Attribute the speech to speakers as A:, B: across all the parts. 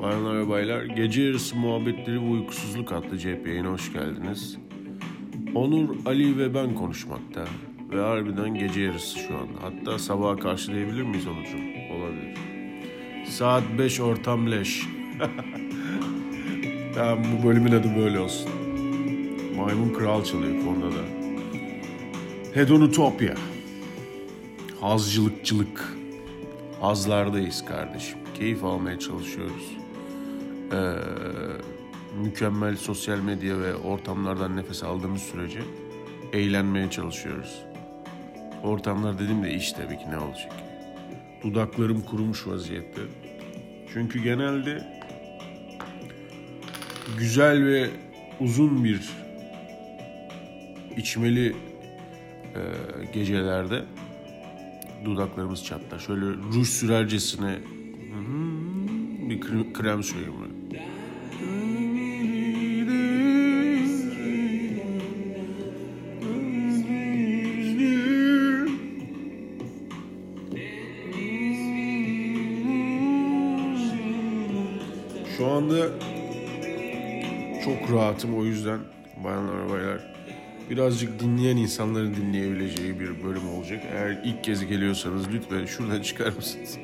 A: Bayanlar ve baylar, gece yarısı muhabbetleri ve uykusuzluk adlı cep yayına hoş geldiniz. Onur, Ali ve ben konuşmakta ve harbiden gece yarısı şu anda. Hatta sabaha karşı diyebilir miyiz Onurcuğum? Olabilir. Saat 5 ortam leş. tamam bu bölümün adı böyle olsun. Maymun Kral çalıyor konuda da. Hedonutopya. Hazcılıkçılık. Hazlardayız kardeşim. Keyif almaya çalışıyoruz. Ee, mükemmel sosyal medya ve ortamlardan nefes aldığımız sürece eğlenmeye çalışıyoruz. Ortamlar dedim de iş tabii ki ne olacak. Dudaklarım kurumuş vaziyette. Çünkü genelde güzel ve uzun bir içmeli e, gecelerde dudaklarımız çatlar. Şöyle ruj sürercesine hmm, bir krem, krem böyle. Şu anda çok rahatım o yüzden bayanlar baylar birazcık dinleyen insanların dinleyebileceği bir bölüm olacak. Eğer ilk kez geliyorsanız lütfen şuradan çıkar mısınız?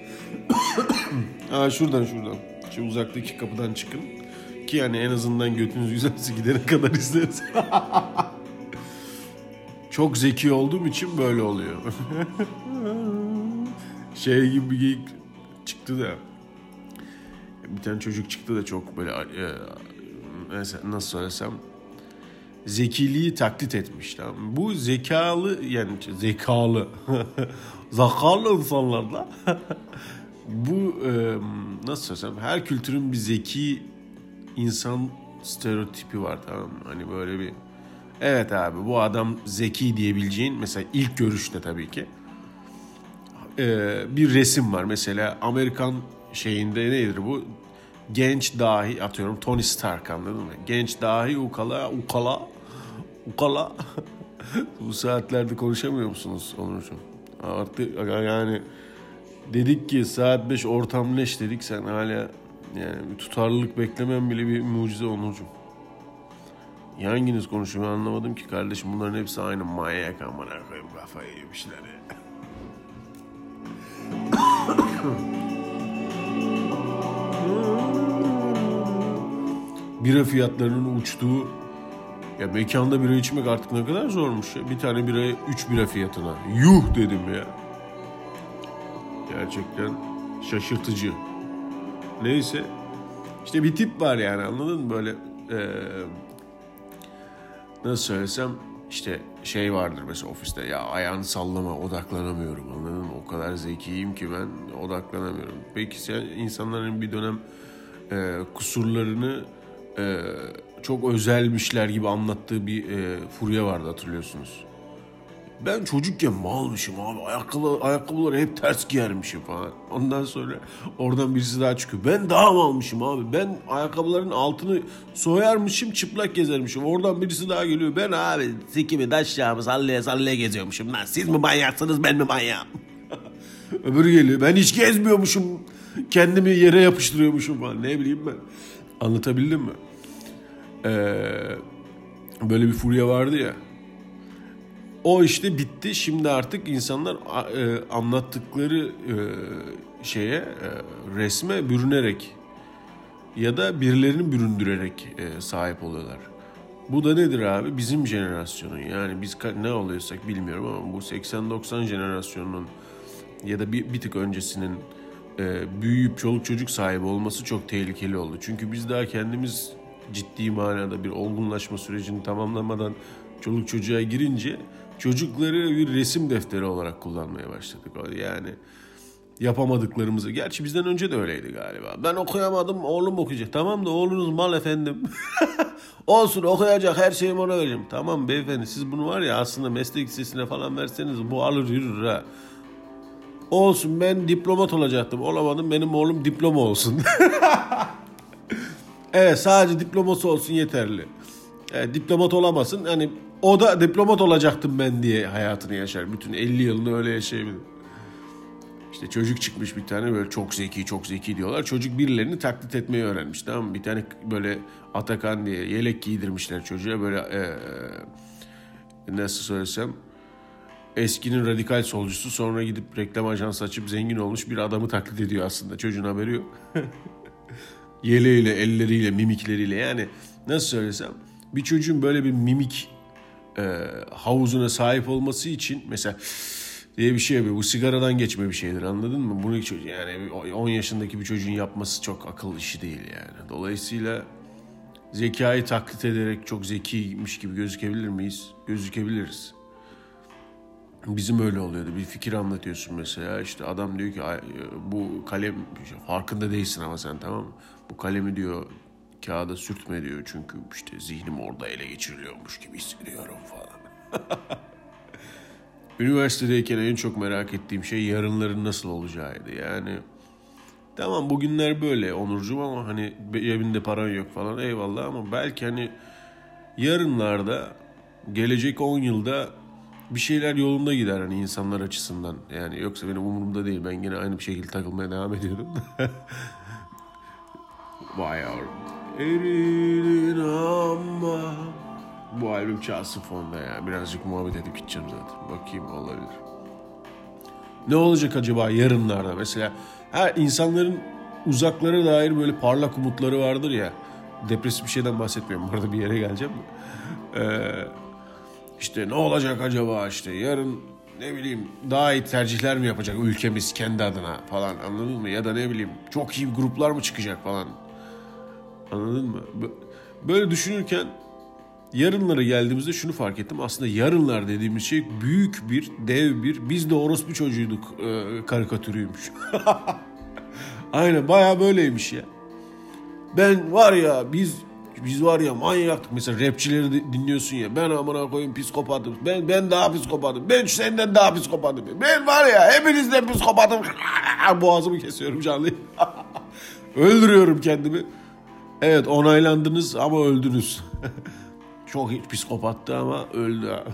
A: Aa şuradan şuradan. Şu uzaktaki kapıdan çıkın. Ki yani en azından götünüz güzelse gidene kadar izleriz. Çok zeki olduğum için böyle oluyor. şey gibi bir geyik çıktı da. Bir tane çocuk çıktı da çok böyle e, mesela nasıl söylesem zekiliği taklit etmiş. Tamam. mı? Bu zekalı yani zekalı zakalı insanlarda bu e, nasıl söylesem her kültürün bir zeki insan stereotipi var tamam? Hani böyle bir evet abi bu adam zeki diyebileceğin mesela ilk görüşte tabii ki e, bir resim var. Mesela Amerikan şeyinde nedir bu? Genç dahi atıyorum Tony Stark anladın mı? Genç dahi ukala ukala ukala bu saatlerde konuşamıyor musunuz Onurcuğum? Artık yani dedik ki saat 5 ortam leş dedik sen hala yani tutarlılık beklemem bile bir mucize Onurcuğum. Ya Hanginiz konuşuyor anlamadım ki kardeşim bunların hepsi aynı manyak amına koyayım kafayı yemişler ya. bira fiyatlarının uçtuğu ya mekanda bira içmek artık ne kadar zormuş ya. Bir tane biraya 3 bira fiyatına. Yuh dedim ya. Gerçekten şaşırtıcı. Neyse. İşte bir tip var yani anladın mı böyle eee, nasıl söylesem işte şey vardır mesela ofiste ya ayağını sallama odaklanamıyorum anladın mı? O kadar zekiyim ki ben odaklanamıyorum. Peki sen insanların bir dönem e, kusurlarını e, çok özelmişler gibi anlattığı bir e, furya vardı hatırlıyorsunuz. Ben çocukken malmışım abi. Ayakkabı, ayakkabıları hep ters giyermişim falan. Ondan sonra oradan birisi daha çıkıyor. Ben daha malmışım abi. Ben ayakkabıların altını soyarmışım çıplak gezermişim. Oradan birisi daha geliyor. Ben abi sikimi taşacağımı sallaya sallaya geziyormuşum. Lan siz mi manyaksınız ben mi manyağım? Öbürü geliyor. Ben hiç gezmiyormuşum. Kendimi yere yapıştırıyormuşum falan. Ne bileyim ben. Anlatabildim mi? Ee, böyle bir furya vardı ya. O işte bitti. Şimdi artık insanlar e, anlattıkları e, şeye e, resme bürünerek ya da birilerini büründürerek e, sahip oluyorlar. Bu da nedir abi? Bizim jenerasyonun yani biz ne oluyorsak bilmiyorum ama bu 80-90 jenerasyonunun ya da bir, bir tık öncesinin e, büyüyüp çoluk çocuk sahibi olması çok tehlikeli oldu. Çünkü biz daha kendimiz ciddi manada bir olgunlaşma sürecini tamamlamadan çoluk çocuğa girince çocukları bir resim defteri olarak kullanmaya başladık. Yani yapamadıklarımızı. Gerçi bizden önce de öyleydi galiba. Ben okuyamadım oğlum okuyacak. Tamam da oğlunuz mal efendim. Olsun okuyacak her şeyimi ona vereceğim. Tamam beyefendi siz bunu var ya aslında meslek lisesine falan verseniz bu alır yürür ha. Olsun ben diplomat olacaktım. Olamadım benim oğlum diploma olsun. evet sadece diploması olsun yeterli. E, diplomat olamasın. Hani o da diplomat olacaktım ben diye hayatını yaşar. Bütün 50 yılını öyle yaşayabilir. İşte çocuk çıkmış bir tane böyle çok zeki çok zeki diyorlar. Çocuk birilerini taklit etmeyi öğrenmiş tamam mı? Bir tane böyle Atakan diye yelek giydirmişler çocuğa böyle e, nasıl söylesem eskinin radikal solcusu sonra gidip reklam ajansı açıp zengin olmuş bir adamı taklit ediyor aslında. Çocuğun haberi yok. Yeleğiyle, elleriyle, mimikleriyle yani nasıl söylesem bir çocuğun böyle bir mimik e, havuzuna sahip olması için mesela diye bir şey yapıyor. Bu sigaradan geçme bir şeydir anladın mı? Bunu yani 10 yaşındaki bir çocuğun yapması çok akıl işi değil yani. Dolayısıyla zekayı taklit ederek çok zekiymiş gibi gözükebilir miyiz? Gözükebiliriz. Bizim öyle oluyordu. Bir fikir anlatıyorsun mesela. işte adam diyor ki bu kalem farkında değilsin ama sen tamam mı? Bu kalemi diyor kağıda sürtme diyor. Çünkü işte zihnim orada ele geçiriliyormuş gibi hissediyorum falan. Üniversitedeyken en çok merak ettiğim şey yarınların nasıl olacağıydı. Yani tamam bugünler böyle Onurcuğum ama hani evinde paran yok falan eyvallah ama belki hani yarınlarda gelecek 10 yılda bir şeyler yolunda gider hani insanlar açısından. Yani yoksa benim umurumda değil. Ben yine aynı bir şekilde takılmaya devam ediyordum. Vay yavrum. Eridin ama bu albüm çalsın fonda ya. Birazcık muhabbet edip gideceğim zaten. Bakayım olabilir. Ne olacak acaba yarınlarda? Mesela her insanların uzaklara dair böyle parlak umutları vardır ya. Depresif bir şeyden bahsetmiyorum. Bu arada bir yere geleceğim. Ee, işte ne olacak acaba işte yarın ne bileyim daha iyi tercihler mi yapacak ülkemiz kendi adına falan anladın mı? Ya da ne bileyim çok iyi gruplar mı çıkacak falan. Anladın mı? Böyle düşünürken yarınlara geldiğimizde şunu fark ettim. Aslında yarınlar dediğimiz şey büyük bir, dev bir, biz de orospu çocuğuyduk e, karikatürüymüş. Aynen baya böyleymiş ya. Ben var ya biz biz var ya manyaktık. Mesela rapçileri dinliyorsun ya. Ben amına koyayım psikopatım. Ben ben daha psikopatım. Ben senden daha psikopatım. Ben var ya hepinizden psikopatım. Boğazımı kesiyorum canlı. Öldürüyorum kendimi. Evet onaylandınız ama öldünüz. Çok psikopattı ama öldü.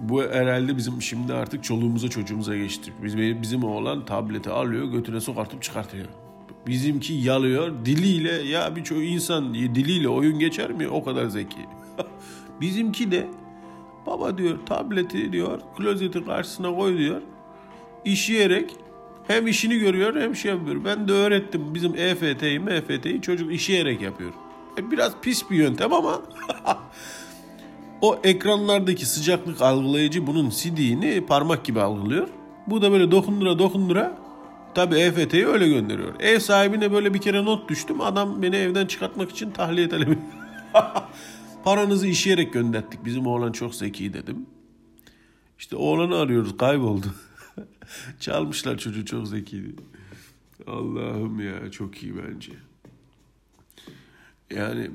A: Bu herhalde bizim şimdi artık çoluğumuza çocuğumuza geçti. Biz, bizim oğlan tableti alıyor götüne sokartıp çıkartıyor. Bizimki yalıyor diliyle ya birçok insan diliyle oyun geçer mi o kadar zeki. Bizimki de baba diyor tableti diyor klozetin karşısına koy diyor. İşeyerek hem işini görüyor hem şey yapıyor. Ben de öğrettim bizim EFT'yi MFT'yi çocuk işeyerek yapıyor. E biraz pis bir yöntem ama o ekranlardaki sıcaklık algılayıcı bunun sidiğini parmak gibi algılıyor. Bu da böyle dokundura dokundura tabi EFT'yi öyle gönderiyor. Ev sahibine böyle bir kere not düştüm. Adam beni evden çıkartmak için tahliye talebi. Paranızı işeyerek gönderdik. Bizim oğlan çok zeki dedim. İşte oğlanı arıyoruz kayboldu. Çalmışlar çocuğu çok zekiydi. Allah'ım ya çok iyi bence. Yani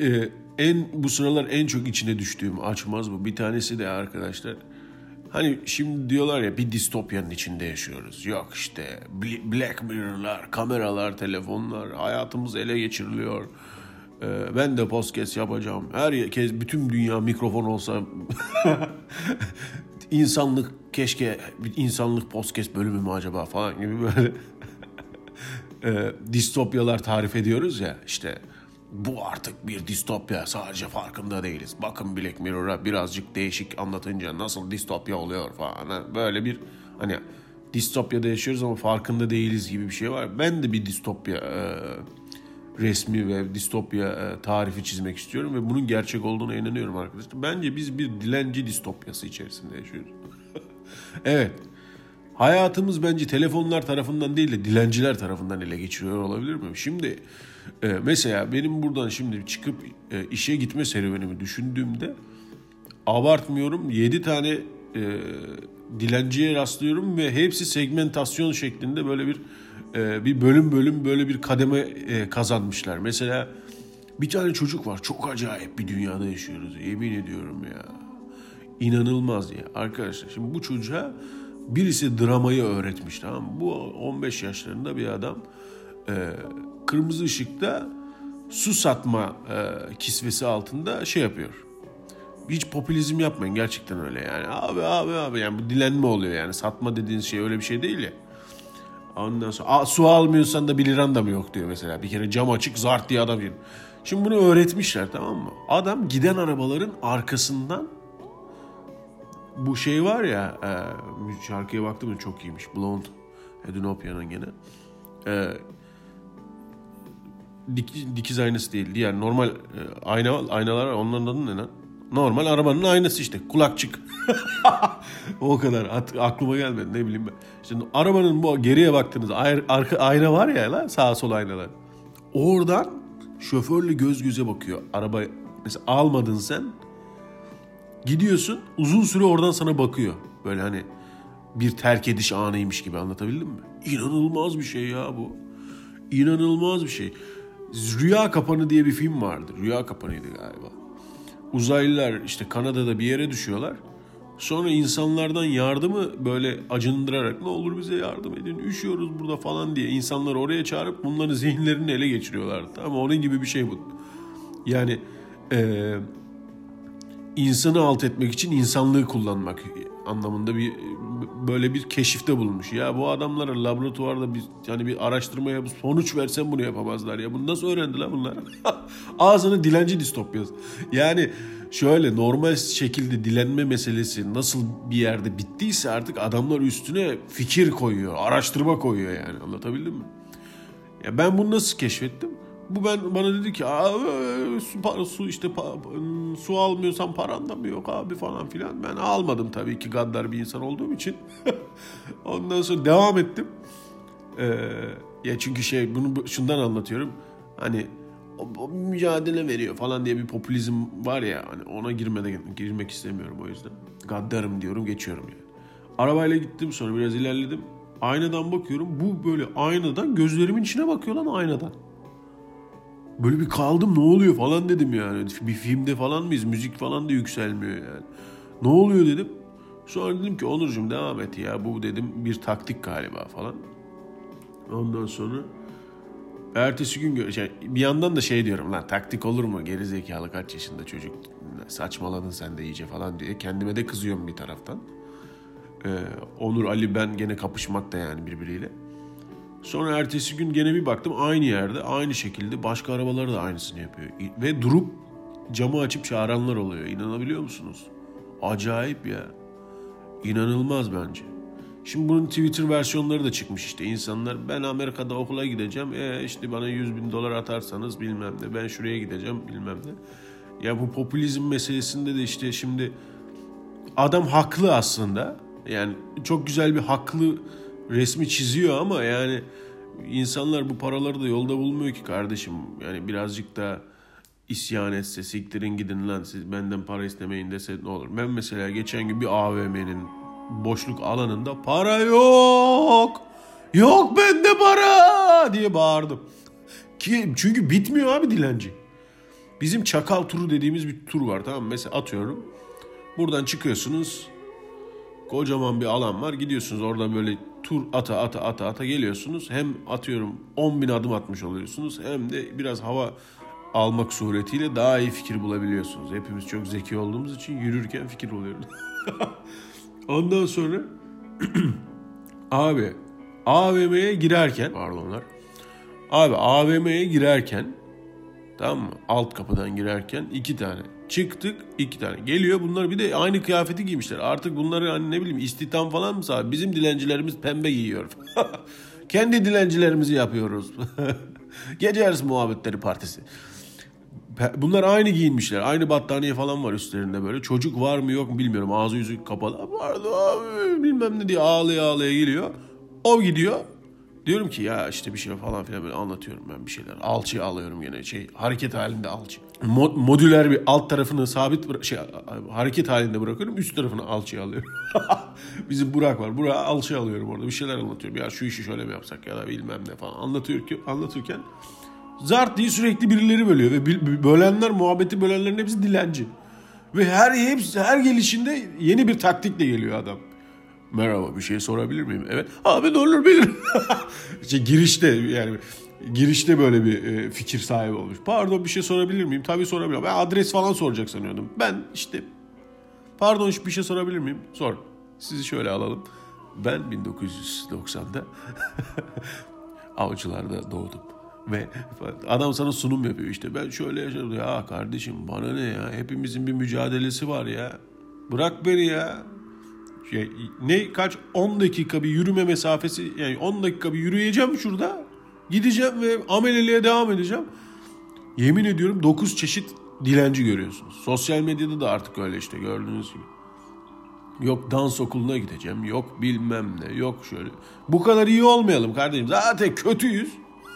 A: e, en bu sıralar en çok içine düştüğüm açmaz bu. Bir tanesi de arkadaşlar. Hani şimdi diyorlar ya bir distopyanın içinde yaşıyoruz. Yok işte Black Mirror'lar, kameralar, telefonlar, hayatımız ele geçiriliyor. Ee, ben de podcast yapacağım. Herkes, bütün dünya mikrofon olsa insanlık keşke insanlık podcast bölümü mü acaba falan gibi böyle e, distopyalar tarif ediyoruz ya işte bu artık bir distopya sadece farkında değiliz. Bakın Black Mirror'a birazcık değişik anlatınca nasıl distopya oluyor falan. Böyle bir hani distopyada yaşıyoruz ama farkında değiliz gibi bir şey var. Ben de bir distopya e, resmi ve distopya e, tarifi çizmek istiyorum ve bunun gerçek olduğuna inanıyorum arkadaşlar. Bence biz bir dilenci distopyası içerisinde yaşıyoruz. evet. Hayatımız bence telefonlar tarafından değil de dilenciler tarafından ele geçiriyor olabilir mi? Şimdi e, mesela benim buradan şimdi çıkıp e, işe gitme serüvenimi düşündüğümde abartmıyorum 7 tane e, dilenciye rastlıyorum ve hepsi segmentasyon şeklinde böyle bir e, bir bölüm bölüm böyle bir kademe e, kazanmışlar. Mesela bir tane çocuk var çok acayip bir dünyada yaşıyoruz yemin ediyorum ya. İnanılmaz ya arkadaşlar. Şimdi bu çocuğa birisi dramayı öğretmiş tamam mı? Bu 15 yaşlarında bir adam e, kırmızı ışıkta su satma e, kisvesi altında şey yapıyor. Hiç popülizm yapmayın gerçekten öyle yani. Abi abi abi yani bu dilenme oluyor yani. Satma dediğiniz şey öyle bir şey değil ya. Ondan sonra "Aa, su almıyorsan da 1 liran da mı yok diyor mesela. Bir kere cam açık zart diye adam geliyor. Şimdi bunu öğretmişler tamam mı? Adam giden arabaların arkasından bu şey var ya e, şarkıya baktım çok iyiymiş. Blonde. Edinopia'nın gene. E, dik, dikiz aynası değil. Diğer normal e, ayna aynalar onların adı ne lan? Normal arabanın aynası işte. Kulakçık. o kadar. At, aklıma gelmedi ne bileyim ben. İşte arabanın bu geriye baktığınız ay- arka ayna var ya lan sağa sola aynalar. Oradan şoförle göz göze bakıyor. Araba mesela almadın sen. Gidiyorsun uzun süre oradan sana bakıyor. Böyle hani bir terk ediş anıymış gibi anlatabildim mi? İnanılmaz bir şey ya bu. İnanılmaz bir şey. Rüya Kapanı diye bir film vardı. Rüya Kapanı'ydı galiba. Uzaylılar işte Kanada'da bir yere düşüyorlar. Sonra insanlardan yardımı böyle acındırarak ne olur bize yardım edin üşüyoruz burada falan diye insanları oraya çağırıp bunların zihinlerini ele geçiriyorlar. Tamam mı? onun gibi bir şey bu. Yani eee insanı alt etmek için insanlığı kullanmak anlamında bir böyle bir keşifte bulunmuş. Ya bu adamlara laboratuvarda bir yani bir araştırma yapıp sonuç versen bunu yapamazlar ya. Bunu nasıl öğrendiler bunlar? Ağzını dilenci distopyası. Yani şöyle normal şekilde dilenme meselesi nasıl bir yerde bittiyse artık adamlar üstüne fikir koyuyor, araştırma koyuyor yani. Anlatabildim mi? Ya ben bunu nasıl keşfettim? Bu ben bana dedi ki e, su, para, su işte pa- su almıyorsan paran da mı yok abi falan filan. Ben almadım tabii ki gaddar bir insan olduğum için. Ondan sonra devam ettim. Ee, ya çünkü şey bunu şundan anlatıyorum. Hani o, o mücadele veriyor falan diye bir popülizm var ya hani ona girmede girmek istemiyorum o yüzden. Gaddarım diyorum geçiyorum yani. Arabayla gittim sonra biraz ilerledim. Aynadan bakıyorum. Bu böyle aynadan gözlerimin içine bakıyor lan aynadan. Böyle bir kaldım ne oluyor falan dedim yani. Bir filmde falan mıyız? Müzik falan da yükselmiyor yani. Ne oluyor dedim. Sonra dedim ki Onurcuğum devam et ya. Bu dedim bir taktik galiba falan. Ondan sonra ertesi gün gö- şey, bir yandan da şey diyorum lan taktik olur mu? Geri zekalı kaç yaşında çocuk saçmaladın sen de iyice falan diye. Kendime de kızıyorum bir taraftan. Ee, Onur Ali ben gene kapışmak da yani birbiriyle. Sonra ertesi gün gene bir baktım aynı yerde aynı şekilde başka arabalar da aynısını yapıyor. Ve durup camı açıp çağıranlar oluyor. İnanabiliyor musunuz? Acayip ya. İnanılmaz bence. Şimdi bunun Twitter versiyonları da çıkmış işte. insanlar ben Amerika'da okula gideceğim. E işte bana 100 bin dolar atarsanız bilmem ne. Ben şuraya gideceğim bilmem ne. Ya bu popülizm meselesinde de işte şimdi adam haklı aslında. Yani çok güzel bir haklı resmi çiziyor ama yani insanlar bu paraları da yolda bulmuyor ki kardeşim. Yani birazcık da isyan etse siktirin gidin lan siz benden para istemeyin dese ne olur. Ben mesela geçen gün bir AVM'nin boşluk alanında para yok. Yok bende para diye bağırdım. Ki çünkü bitmiyor abi dilenci. Bizim çakal turu dediğimiz bir tur var tamam mı? Mesela atıyorum. Buradan çıkıyorsunuz. Kocaman bir alan var. Gidiyorsunuz oradan böyle tur ata ata ata ata geliyorsunuz. Hem atıyorum 10 bin adım atmış oluyorsunuz. Hem de biraz hava almak suretiyle daha iyi fikir bulabiliyorsunuz. Hepimiz çok zeki olduğumuz için yürürken fikir buluyoruz. Ondan sonra abi AVM'ye girerken pardonlar. Abi AVM'ye girerken tamam mı? Alt kapıdan girerken iki tane. Çıktık iki tane. Geliyor bunlar bir de aynı kıyafeti giymişler. Artık bunları hani ne bileyim istihdam falan mı sağ? Bizim dilencilerimiz pembe giyiyor. Kendi dilencilerimizi yapıyoruz. Gece yarısı muhabbetleri partisi. Bunlar aynı giyinmişler. Aynı battaniye falan var üstlerinde böyle. Çocuk var mı yok mu bilmiyorum. Ağzı yüzü kapalı. Vardı abi bilmem ne diye ağlaya ağlaya geliyor. O gidiyor. Diyorum ki ya işte bir şey falan filan böyle anlatıyorum ben bir şeyler. Alçı alıyorum yine şey hareket halinde alçı. Mod, modüler bir alt tarafını sabit şey hareket halinde bırakıyorum. Üst tarafını alçıya alıyorum. Bizim Burak var. Burak alçı alıyorum orada bir şeyler anlatıyorum. Ya şu işi şöyle mi yapsak ya da bilmem ne falan anlatıyor ki anlatırken zart diye sürekli birileri bölüyor ve bölenler muhabbeti bölenlerin hepsi dilenci. Ve her hepsi her gelişinde yeni bir taktikle geliyor adam. Merhaba bir şey sorabilir miyim? Evet. Abi ne olur bilir. işte girişte yani girişte böyle bir e, fikir sahibi olmuş. Pardon bir şey sorabilir miyim? Tabii sorabilirim. Ben adres falan soracak sanıyordum. Ben işte pardon bir şey sorabilir miyim? Sor. Sizi şöyle alalım. Ben 1990'da avcılarda doğdum. Ve adam sana sunum yapıyor işte. Ben şöyle yaşadım. Ya kardeşim bana ne ya? Hepimizin bir mücadelesi var ya. Bırak beni ya. Şey, ne kaç 10 dakika bir yürüme mesafesi yani 10 dakika bir yürüyeceğim şurada. Gideceğim ve ameleliğe devam edeceğim. Yemin ediyorum 9 çeşit dilenci görüyorsunuz. Sosyal medyada da artık öyle işte gördüğünüz gibi. Yok dans okuluna gideceğim. Yok bilmem ne. Yok şöyle. Bu kadar iyi olmayalım kardeşim. Zaten kötüyüz.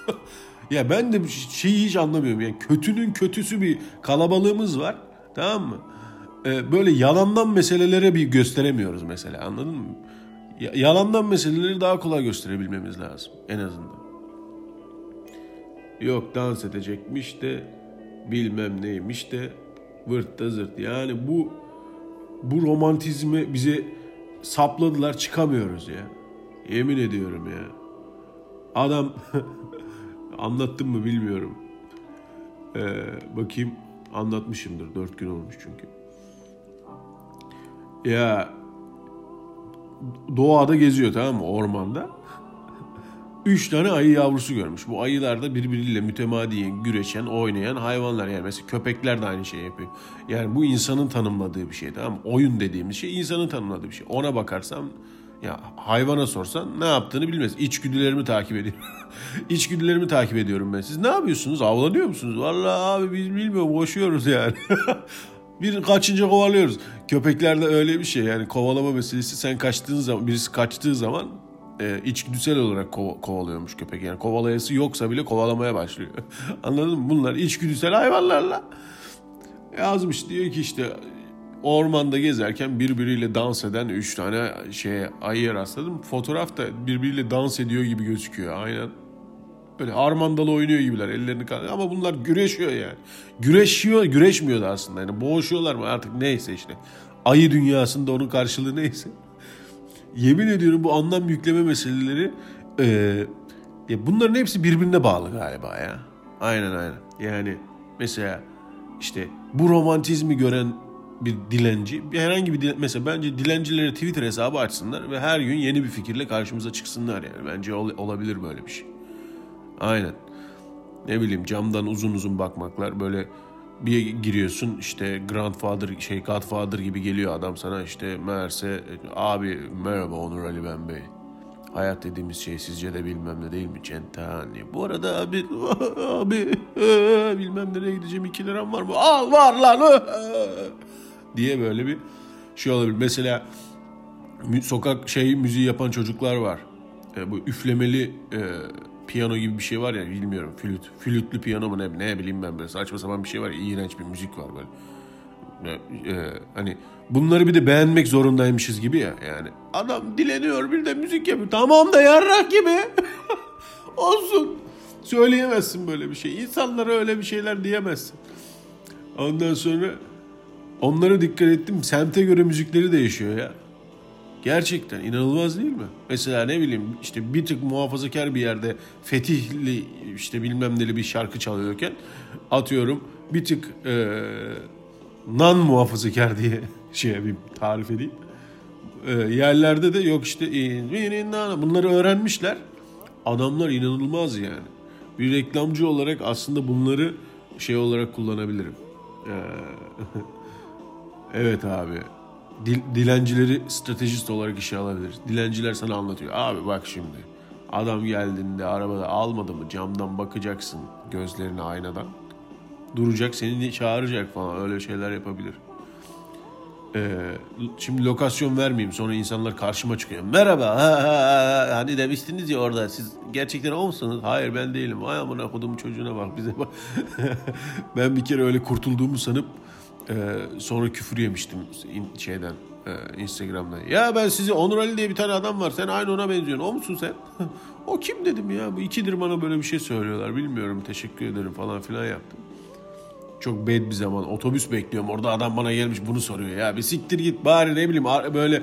A: ya ben de şeyi hiç anlamıyorum. Yani kötünün kötüsü bir kalabalığımız var. Tamam mı? Ee, böyle yalandan meselelere bir gösteremiyoruz mesela. Anladın mı? yalandan meseleleri daha kolay gösterebilmemiz lazım. En azından. Yok dans edecekmiş de bilmem neymiş de vırt da zırt. Yani bu bu romantizmi bize sapladılar çıkamıyoruz ya. Yemin ediyorum ya. Adam anlattım mı bilmiyorum. Ee, bakayım anlatmışımdır. Dört gün olmuş çünkü. Ya doğada geziyor tamam mı ormanda. Üç tane ayı yavrusu görmüş. Bu ayılar da birbiriyle mütemadiyen güreşen, oynayan hayvanlar. Yani mesela köpekler de aynı şeyi yapıyor. Yani bu insanın tanımladığı bir şey tamam? Oyun dediğimiz şey insanın tanımladığı bir şey. Ona bakarsam ya hayvana sorsan ne yaptığını bilmez. İçgüdülerimi takip ediyorum. İçgüdülerimi takip ediyorum ben. Siz ne yapıyorsunuz? Avlanıyor musunuz? Vallahi abi biz bilmiyorum koşuyoruz yani. bir kaçınca kovalıyoruz. Köpeklerde öyle bir şey yani kovalama meselesi sen kaçtığın zaman birisi kaçtığı zaman e, içgüdüsel olarak kov- kovalıyormuş köpek. Yani kovalayası yoksa bile kovalamaya başlıyor. Anladın mı? Bunlar içgüdüsel hayvanlarla. Yazmış diyor ki işte ormanda gezerken birbiriyle dans eden üç tane şey ayıya rastladım. Fotoğraf da birbiriyle dans ediyor gibi gözüküyor. Aynen böyle harmandalı oynuyor gibiler ellerini kaldırıyor ama bunlar güreşiyor yani. Güreşiyor, güreşmiyor da aslında yani boğuşuyorlar mı artık neyse işte. Ayı dünyasında onun karşılığı neyse. Yemin ediyorum bu anlam yükleme meseleleri e, ya bunların hepsi birbirine bağlı galiba ya. Aynen aynen. Yani mesela işte bu romantizmi gören bir dilenci, herhangi bir dilen, mesela bence dilencilere Twitter hesabı açsınlar ve her gün yeni bir fikirle karşımıza çıksınlar yani. Bence ol, olabilir böyle bir şey. Aynen. Ne bileyim camdan uzun uzun bakmaklar böyle bir giriyorsun işte Grandfather şey Godfather gibi geliyor adam sana işte meğerse abi merhaba Onur Ali Ben Bey. Hayat dediğimiz şey sizce de bilmem ne değil mi Centani? Bu arada abi abi bilmem nereye gideceğim iki liram var mı? Al var lan diye böyle bir şey olabilir. Mesela sokak şey müziği yapan çocuklar var. E, bu üflemeli e, piyano gibi bir şey var ya bilmiyorum. Flüt, flütlü piyano mu ne, ne bileyim ben böyle saçma sapan bir şey var ya iğrenç bir müzik var böyle. Ee, hani bunları bir de beğenmek zorundaymışız gibi ya yani. Adam dileniyor bir de müzik yapıyor. Tamam da yarrak gibi. Olsun. Söyleyemezsin böyle bir şey. İnsanlara öyle bir şeyler diyemezsin. Ondan sonra onlara dikkat ettim. Semte göre müzikleri değişiyor ya. Gerçekten inanılmaz değil mi? Mesela ne bileyim işte bir tık muhafazakar bir yerde fetihli işte bilmem neli bir şarkı çalıyorken atıyorum bir tık e, nan muhafazakar diye şey bir tarif edeyim. E, yerlerde de yok işte bunları öğrenmişler. Adamlar inanılmaz yani. Bir reklamcı olarak aslında bunları şey olarak kullanabilirim. Ee, evet abi dil, dilencileri stratejist olarak işe alabilir. Dilenciler sana anlatıyor. Abi bak şimdi adam geldiğinde arabada almadı mı camdan bakacaksın gözlerine aynadan. Duracak seni çağıracak falan öyle şeyler yapabilir. Ee, şimdi lokasyon vermeyeyim sonra insanlar karşıma çıkıyor. Merhaba ha, ha, ha. hani demiştiniz ya orada siz gerçekten o musunuz? Hayır ben değilim. Ay amına kodum çocuğuna bak bize bak. ben bir kere öyle kurtulduğumu sanıp ee, sonra küfür yemiştim şeyden e, Instagram'da. Ya ben sizi Onur Ali diye bir tane adam var. Sen aynı ona benziyorsun. O musun sen? o kim dedim ya. Bu ikidir bana böyle bir şey söylüyorlar. Bilmiyorum teşekkür ederim falan filan yaptım. Çok bad bir zaman. Otobüs bekliyorum. Orada adam bana gelmiş bunu soruyor. Ya bir siktir git bari ne bileyim böyle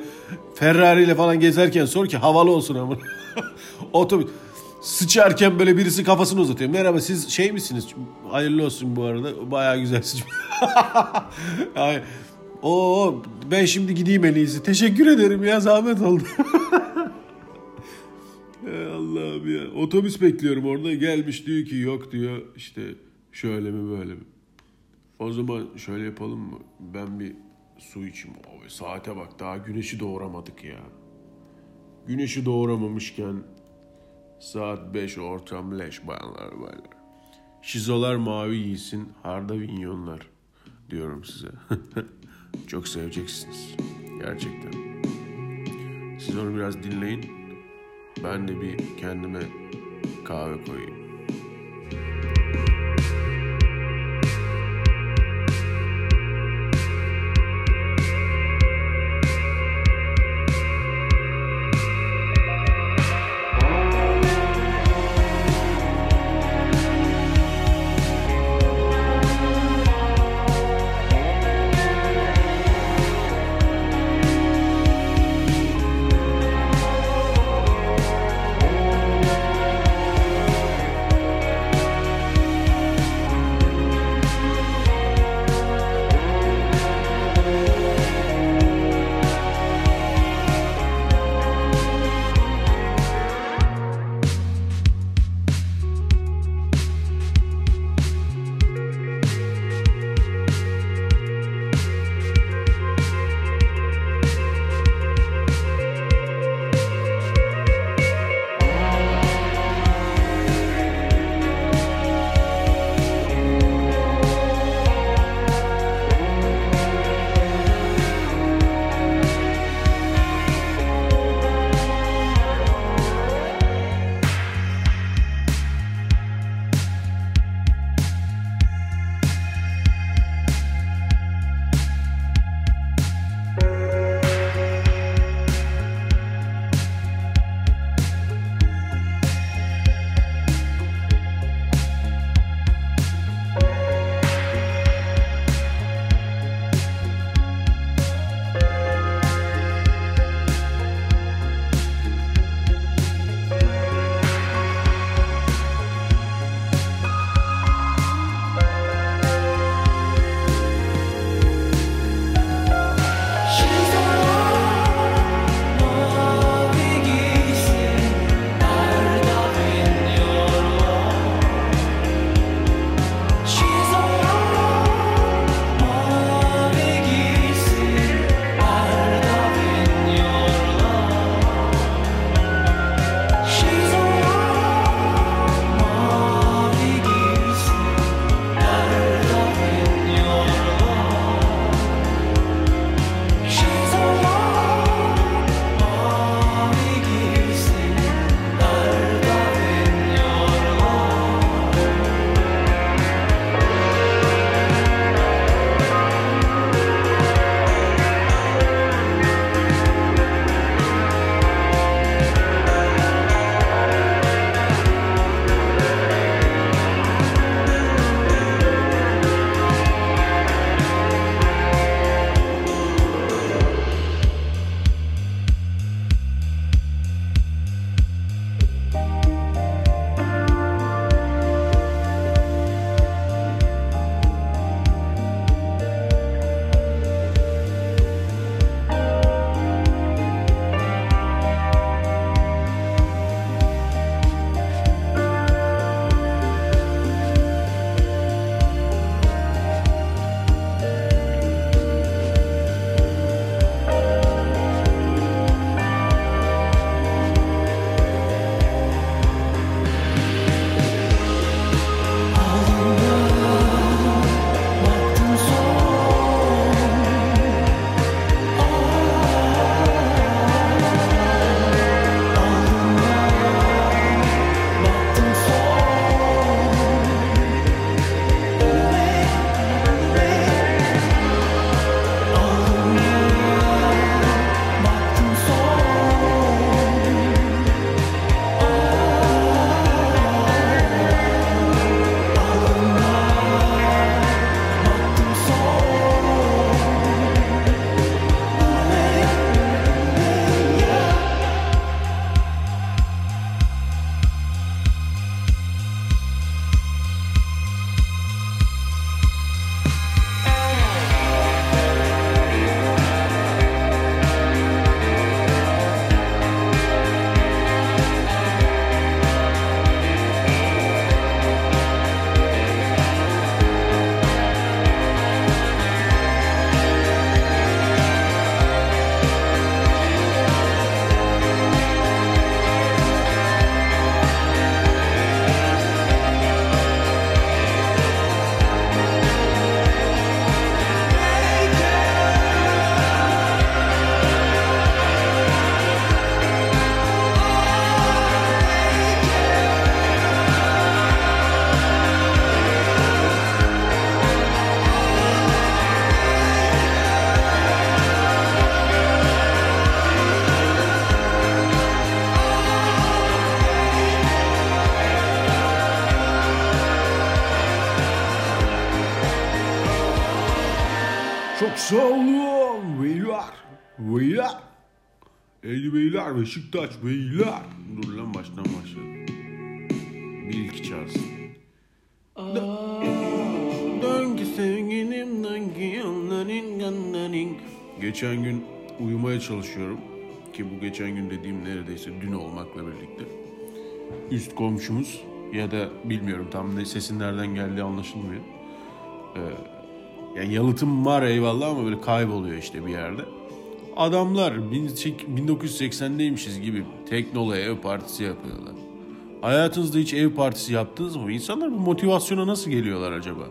A: Ferrari ile falan gezerken sor ki havalı olsun ama. Otobüs. Sıçarken böyle birisi kafasını uzatıyor. Merhaba siz şey misiniz? Hayırlı olsun bu arada. Bayağı güzel sıç. Ay, Oo ben şimdi gideyim en iyisi. Teşekkür ederim ya zahmet oldu. Allah'ım ya. Otobüs bekliyorum orada. Gelmiş diyor ki yok diyor işte şöyle mi böyle mi. O zaman şöyle yapalım mı? Ben bir su içeyim. Abi saate bak daha güneşi doğuramadık ya. Güneşi doğuramamışken saat 5 ortam leş bayanlar baylar. Şizolar mavi giysin, harda vinyonlar diyorum size. Çok seveceksiniz. Gerçekten. Siz onu biraz dinleyin. Ben de bir kendime kahve koyayım. Çok sağ olun beyler. Beyler. Ey beyler Beşiktaş beyler. Dur lan baştan başlayalım. Bir iki çalsın. Döngü sevgilim döngü yolların yanların. Geçen gün uyumaya çalışıyorum. Ki bu geçen gün dediğim neredeyse dün olmakla birlikte. Üst komşumuz ya da bilmiyorum tam ne sesin nereden geldiği anlaşılmıyor. Ee, yani yalıtım var eyvallah ama böyle kayboluyor işte bir yerde. Adamlar 1980'deymişiz gibi teknola ev partisi yapıyorlar. Hayatınızda hiç ev partisi yaptınız mı? İnsanlar bu motivasyona nasıl geliyorlar acaba?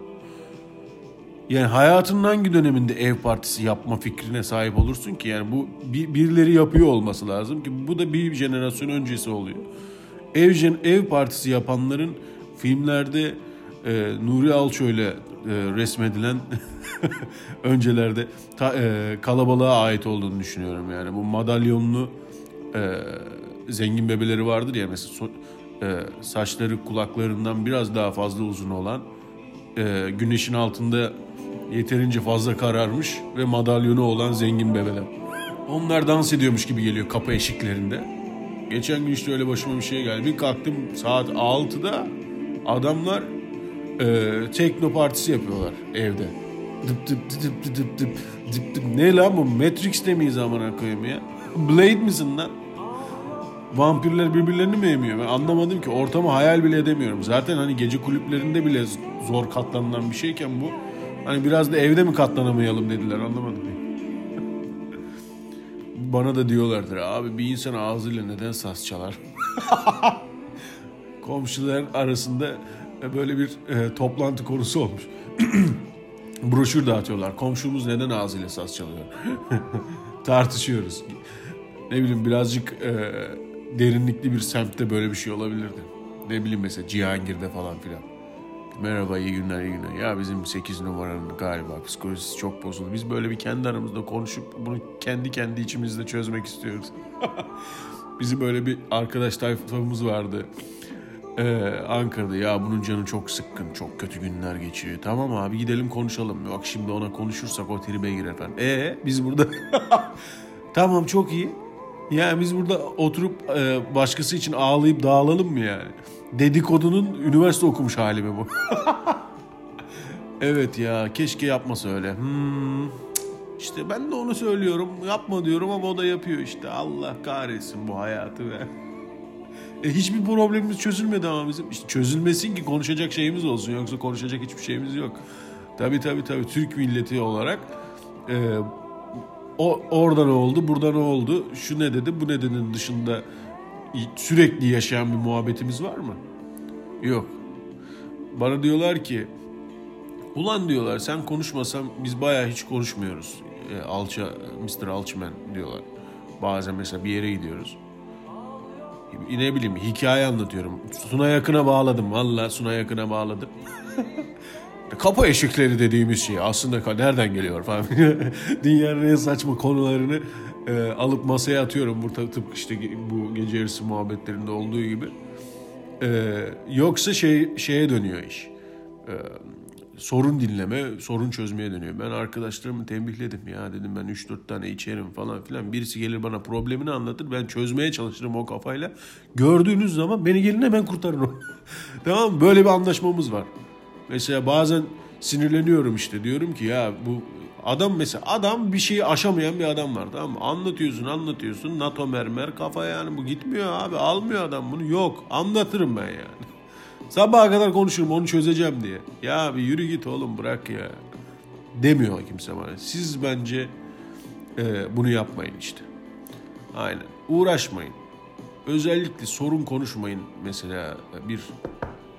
A: Yani hayatının hangi döneminde ev partisi yapma fikrine sahip olursun ki? Yani bu bir, birileri yapıyor olması lazım ki bu da bir jenerasyon öncesi oluyor. Ev, ev partisi yapanların filmlerde e, Nuri Alço ile e, resmedilen öncelerde ta, e, kalabalığa ait olduğunu düşünüyorum. Yani bu madalyonlu e, zengin bebeleri vardır ya mesela so, e, saçları kulaklarından biraz daha fazla uzun olan e, güneşin altında yeterince fazla kararmış ve madalyonu olan zengin bebeler. Onlar dans ediyormuş gibi geliyor kapı eşiklerinde. Geçen gün işte öyle başıma bir şey geldi. Bir kalktım saat 6'da adamlar e, tekno partisi yapıyorlar evde. Dıp dıp dıp dıp dıp dıp dıp dıp. Ne lan bu? Matrix'te miyiz amına koyayım ya? Blade misin lan? Vampirler birbirlerini mi yemiyor? Ben anlamadım ki. Ortamı hayal bile edemiyorum. Zaten hani gece kulüplerinde bile zor katlanılan bir şeyken bu. Hani biraz da evde mi katlanamayalım dediler anlamadım. Bana da diyorlardır abi bir insan ağzıyla neden saz çalar? Komşular arasında böyle bir e, toplantı konusu olmuş. Broşür dağıtıyorlar. Komşumuz neden ağzıyla saz çalıyor? Tartışıyoruz. Ne bileyim birazcık e, derinlikli bir semtte böyle bir şey olabilirdi. Ne bileyim mesela Cihangir'de falan filan. Merhaba iyi günler iyi günler. Ya bizim 8 numaranın galiba psikolojisi çok bozuldu. Biz böyle bir kendi aramızda konuşup bunu kendi kendi içimizde çözmek istiyoruz. Bizim böyle bir arkadaş tayfamız vardı. Ee, Ankara'da ya bunun canı çok sıkkın, çok kötü günler geçiriyor. Tamam abi gidelim konuşalım. Yok şimdi ona konuşursak o tribe girer falan. E biz burada... tamam çok iyi. Ya biz burada oturup e, başkası için ağlayıp dağılalım mı yani? Dedikodunun üniversite okumuş hali mi bu? evet ya keşke yapmasa öyle. Hmm. İşte ben de onu söylüyorum. Yapma diyorum ama o da yapıyor işte. Allah kahretsin bu hayatı ve e, hiçbir problemimiz çözülmedi ama bizim. İşte çözülmesin ki konuşacak şeyimiz olsun. Yoksa konuşacak hiçbir şeyimiz yok. Tabii tabii tabii Türk milleti olarak e, o orada ne oldu, burada ne oldu, şu ne dedi, bu ne dedinin dışında sürekli yaşayan bir muhabbetimiz var mı? Yok. Bana diyorlar ki ulan diyorlar sen konuşmasan biz bayağı hiç konuşmuyoruz. E, alça, Mr. Alçman diyorlar. Bazen mesela bir yere gidiyoruz. Ne bileyim hikaye anlatıyorum. Suna yakına bağladım. Valla Suna yakına bağladım. Kapı eşikleri dediğimiz şey aslında nereden geliyor falan. Dünyanın en saçma konularını e, alıp masaya atıyorum burada tıpkı işte bu gece yarısı muhabbetlerinde olduğu gibi. E, yoksa şey şeye dönüyor iş. E, sorun dinleme, sorun çözmeye dönüyor. Ben arkadaşlarımı tembihledim ya dedim ben 3-4 tane içerim falan filan. Birisi gelir bana problemini anlatır. Ben çözmeye çalışırım o kafayla. Gördüğünüz zaman beni gelin hemen kurtarın tamam mı? Böyle bir anlaşmamız var. Mesela bazen sinirleniyorum işte diyorum ki ya bu adam mesela adam bir şeyi aşamayan bir adam var tamam mı? Anlatıyorsun anlatıyorsun NATO mermer kafa yani bu gitmiyor abi almıyor adam bunu yok anlatırım ben yani. Sabaha kadar konuşurum onu çözeceğim diye. Ya bir yürü git oğlum bırak ya. Demiyor kimse bana. Siz bence e, bunu yapmayın işte. Aynen. Uğraşmayın. Özellikle sorun konuşmayın mesela bir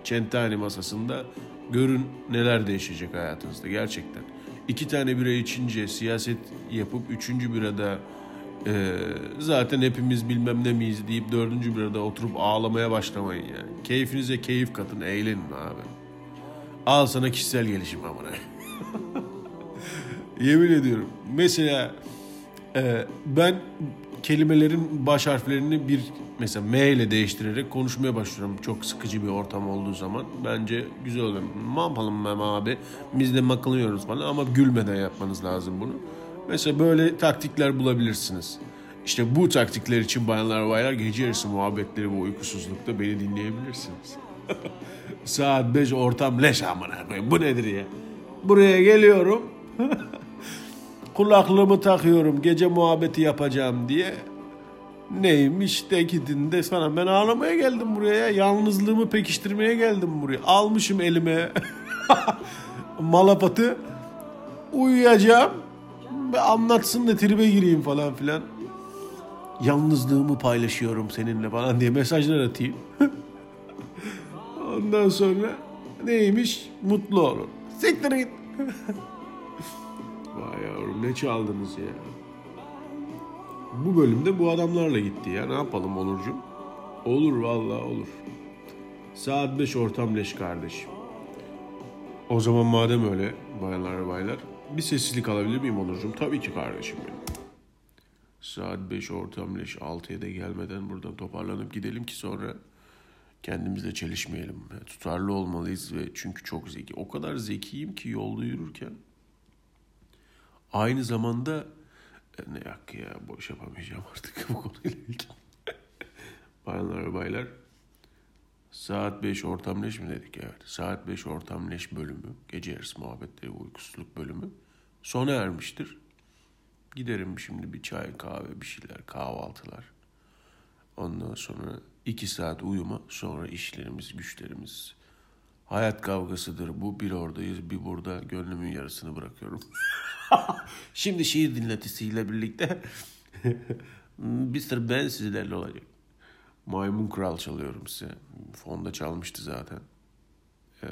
A: çentani masasında görün neler değişecek hayatınızda gerçekten. İki tane bira içince siyaset yapıp üçüncü birada e, zaten hepimiz bilmem ne miyiz deyip dördüncü birada oturup ağlamaya başlamayın yani. Keyfinize keyif katın, eğlenin abi. Al sana kişisel gelişim amına. Yemin ediyorum. Mesela e, ben kelimelerin baş harflerini bir mesela M ile değiştirerek konuşmaya başlıyorum. Çok sıkıcı bir ortam olduğu zaman. Bence güzel oluyor. Ne yapalım Mem abi? Biz de makılıyoruz falan ama gülmeden yapmanız lazım bunu. Mesela böyle taktikler bulabilirsiniz. İşte bu taktikler için bayanlar baylar gece yarısı muhabbetleri ve uykusuzlukta beni dinleyebilirsiniz. Saat 5 ortam leş amına koyayım. Bu nedir ya? Buraya geliyorum. Kulaklığımı takıyorum gece muhabbeti yapacağım diye. Neymiş de gidin de sana ben ağlamaya geldim buraya. Yalnızlığımı pekiştirmeye geldim buraya. Almışım elime malapatı. Uyuyacağım. Ve anlatsın da tribe gireyim falan filan. Yalnızlığımı paylaşıyorum seninle falan diye mesajlar atayım. Ondan sonra neymiş? Mutlu olun. Siktir git. Vay yavrum ne çaldınız ya. Bu bölümde bu adamlarla gitti ya. Ne yapalım Onurcuğum? Olur vallahi olur. Saat 5 ortam leş kardeşim. O zaman madem öyle bayanlar baylar bir sessizlik alabilir miyim Onurcuğum? Tabii ki kardeşim benim. Saat 5 ortam leş 6'ya da gelmeden buradan toparlanıp gidelim ki sonra kendimizle çelişmeyelim. Tutarlı olmalıyız ve çünkü çok zeki. O kadar zekiyim ki yolda yürürken aynı zamanda e, ne yak ya boş yapamayacağım artık bu konuyla ilgili. Bayanlar ve baylar saat 5 ortam leş mi dedik? Evet. Saat 5 ortam leş bölümü, gece yarısı muhabbetleri uykusuzluk bölümü sona ermiştir. Giderim şimdi bir çay, kahve, bir şeyler, kahvaltılar. Ondan sonra iki saat uyuma, sonra işlerimiz, güçlerimiz. Hayat kavgasıdır bu. Bir oradayız, bir burada. Gönlümün yarısını bırakıyorum. Şimdi şiir dinletisiyle birlikte bir sır ben sizlerle olacak. Maymun Kral çalıyorum size. Fonda çalmıştı zaten. Ee,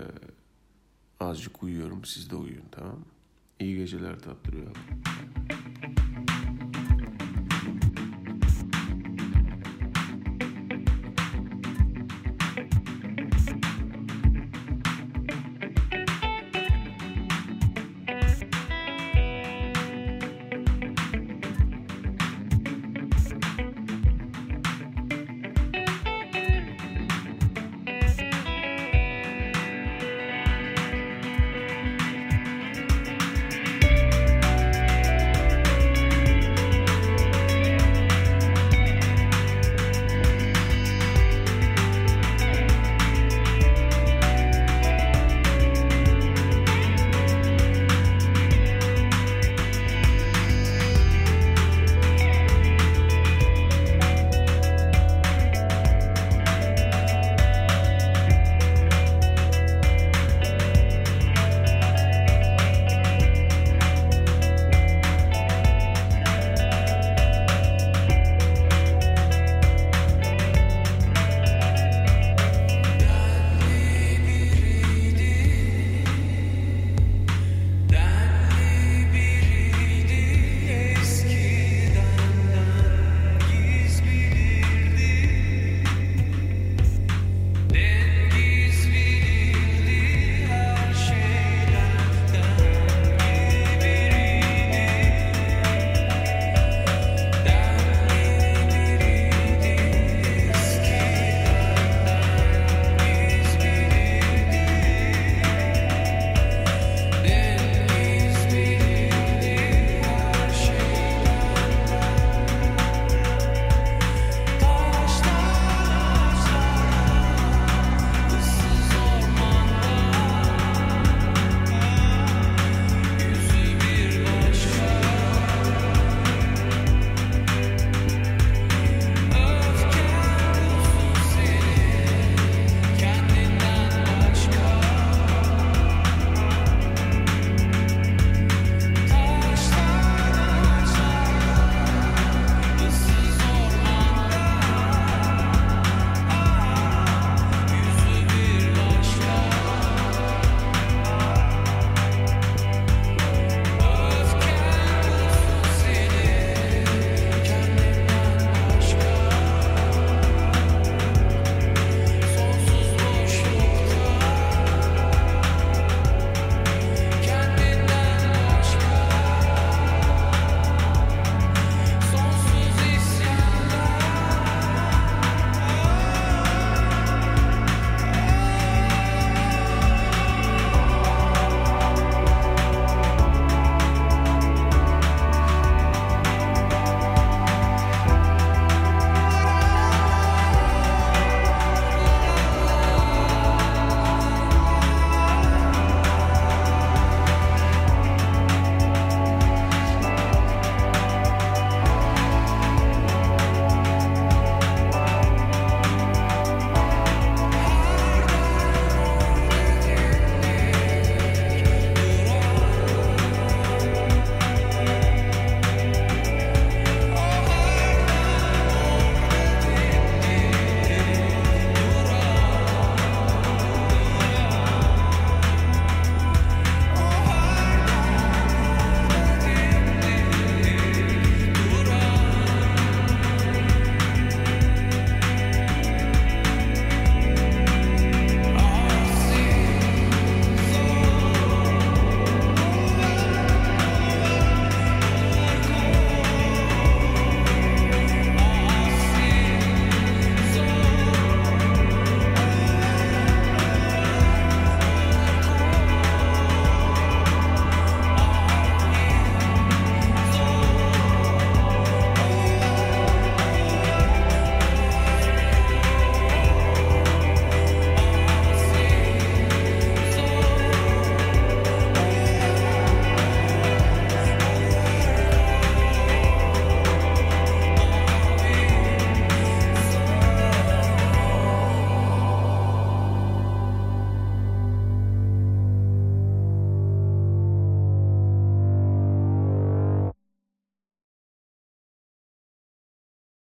A: azıcık uyuyorum. Siz de uyuyun tamam mı? İyi geceler tatlı rüyalar.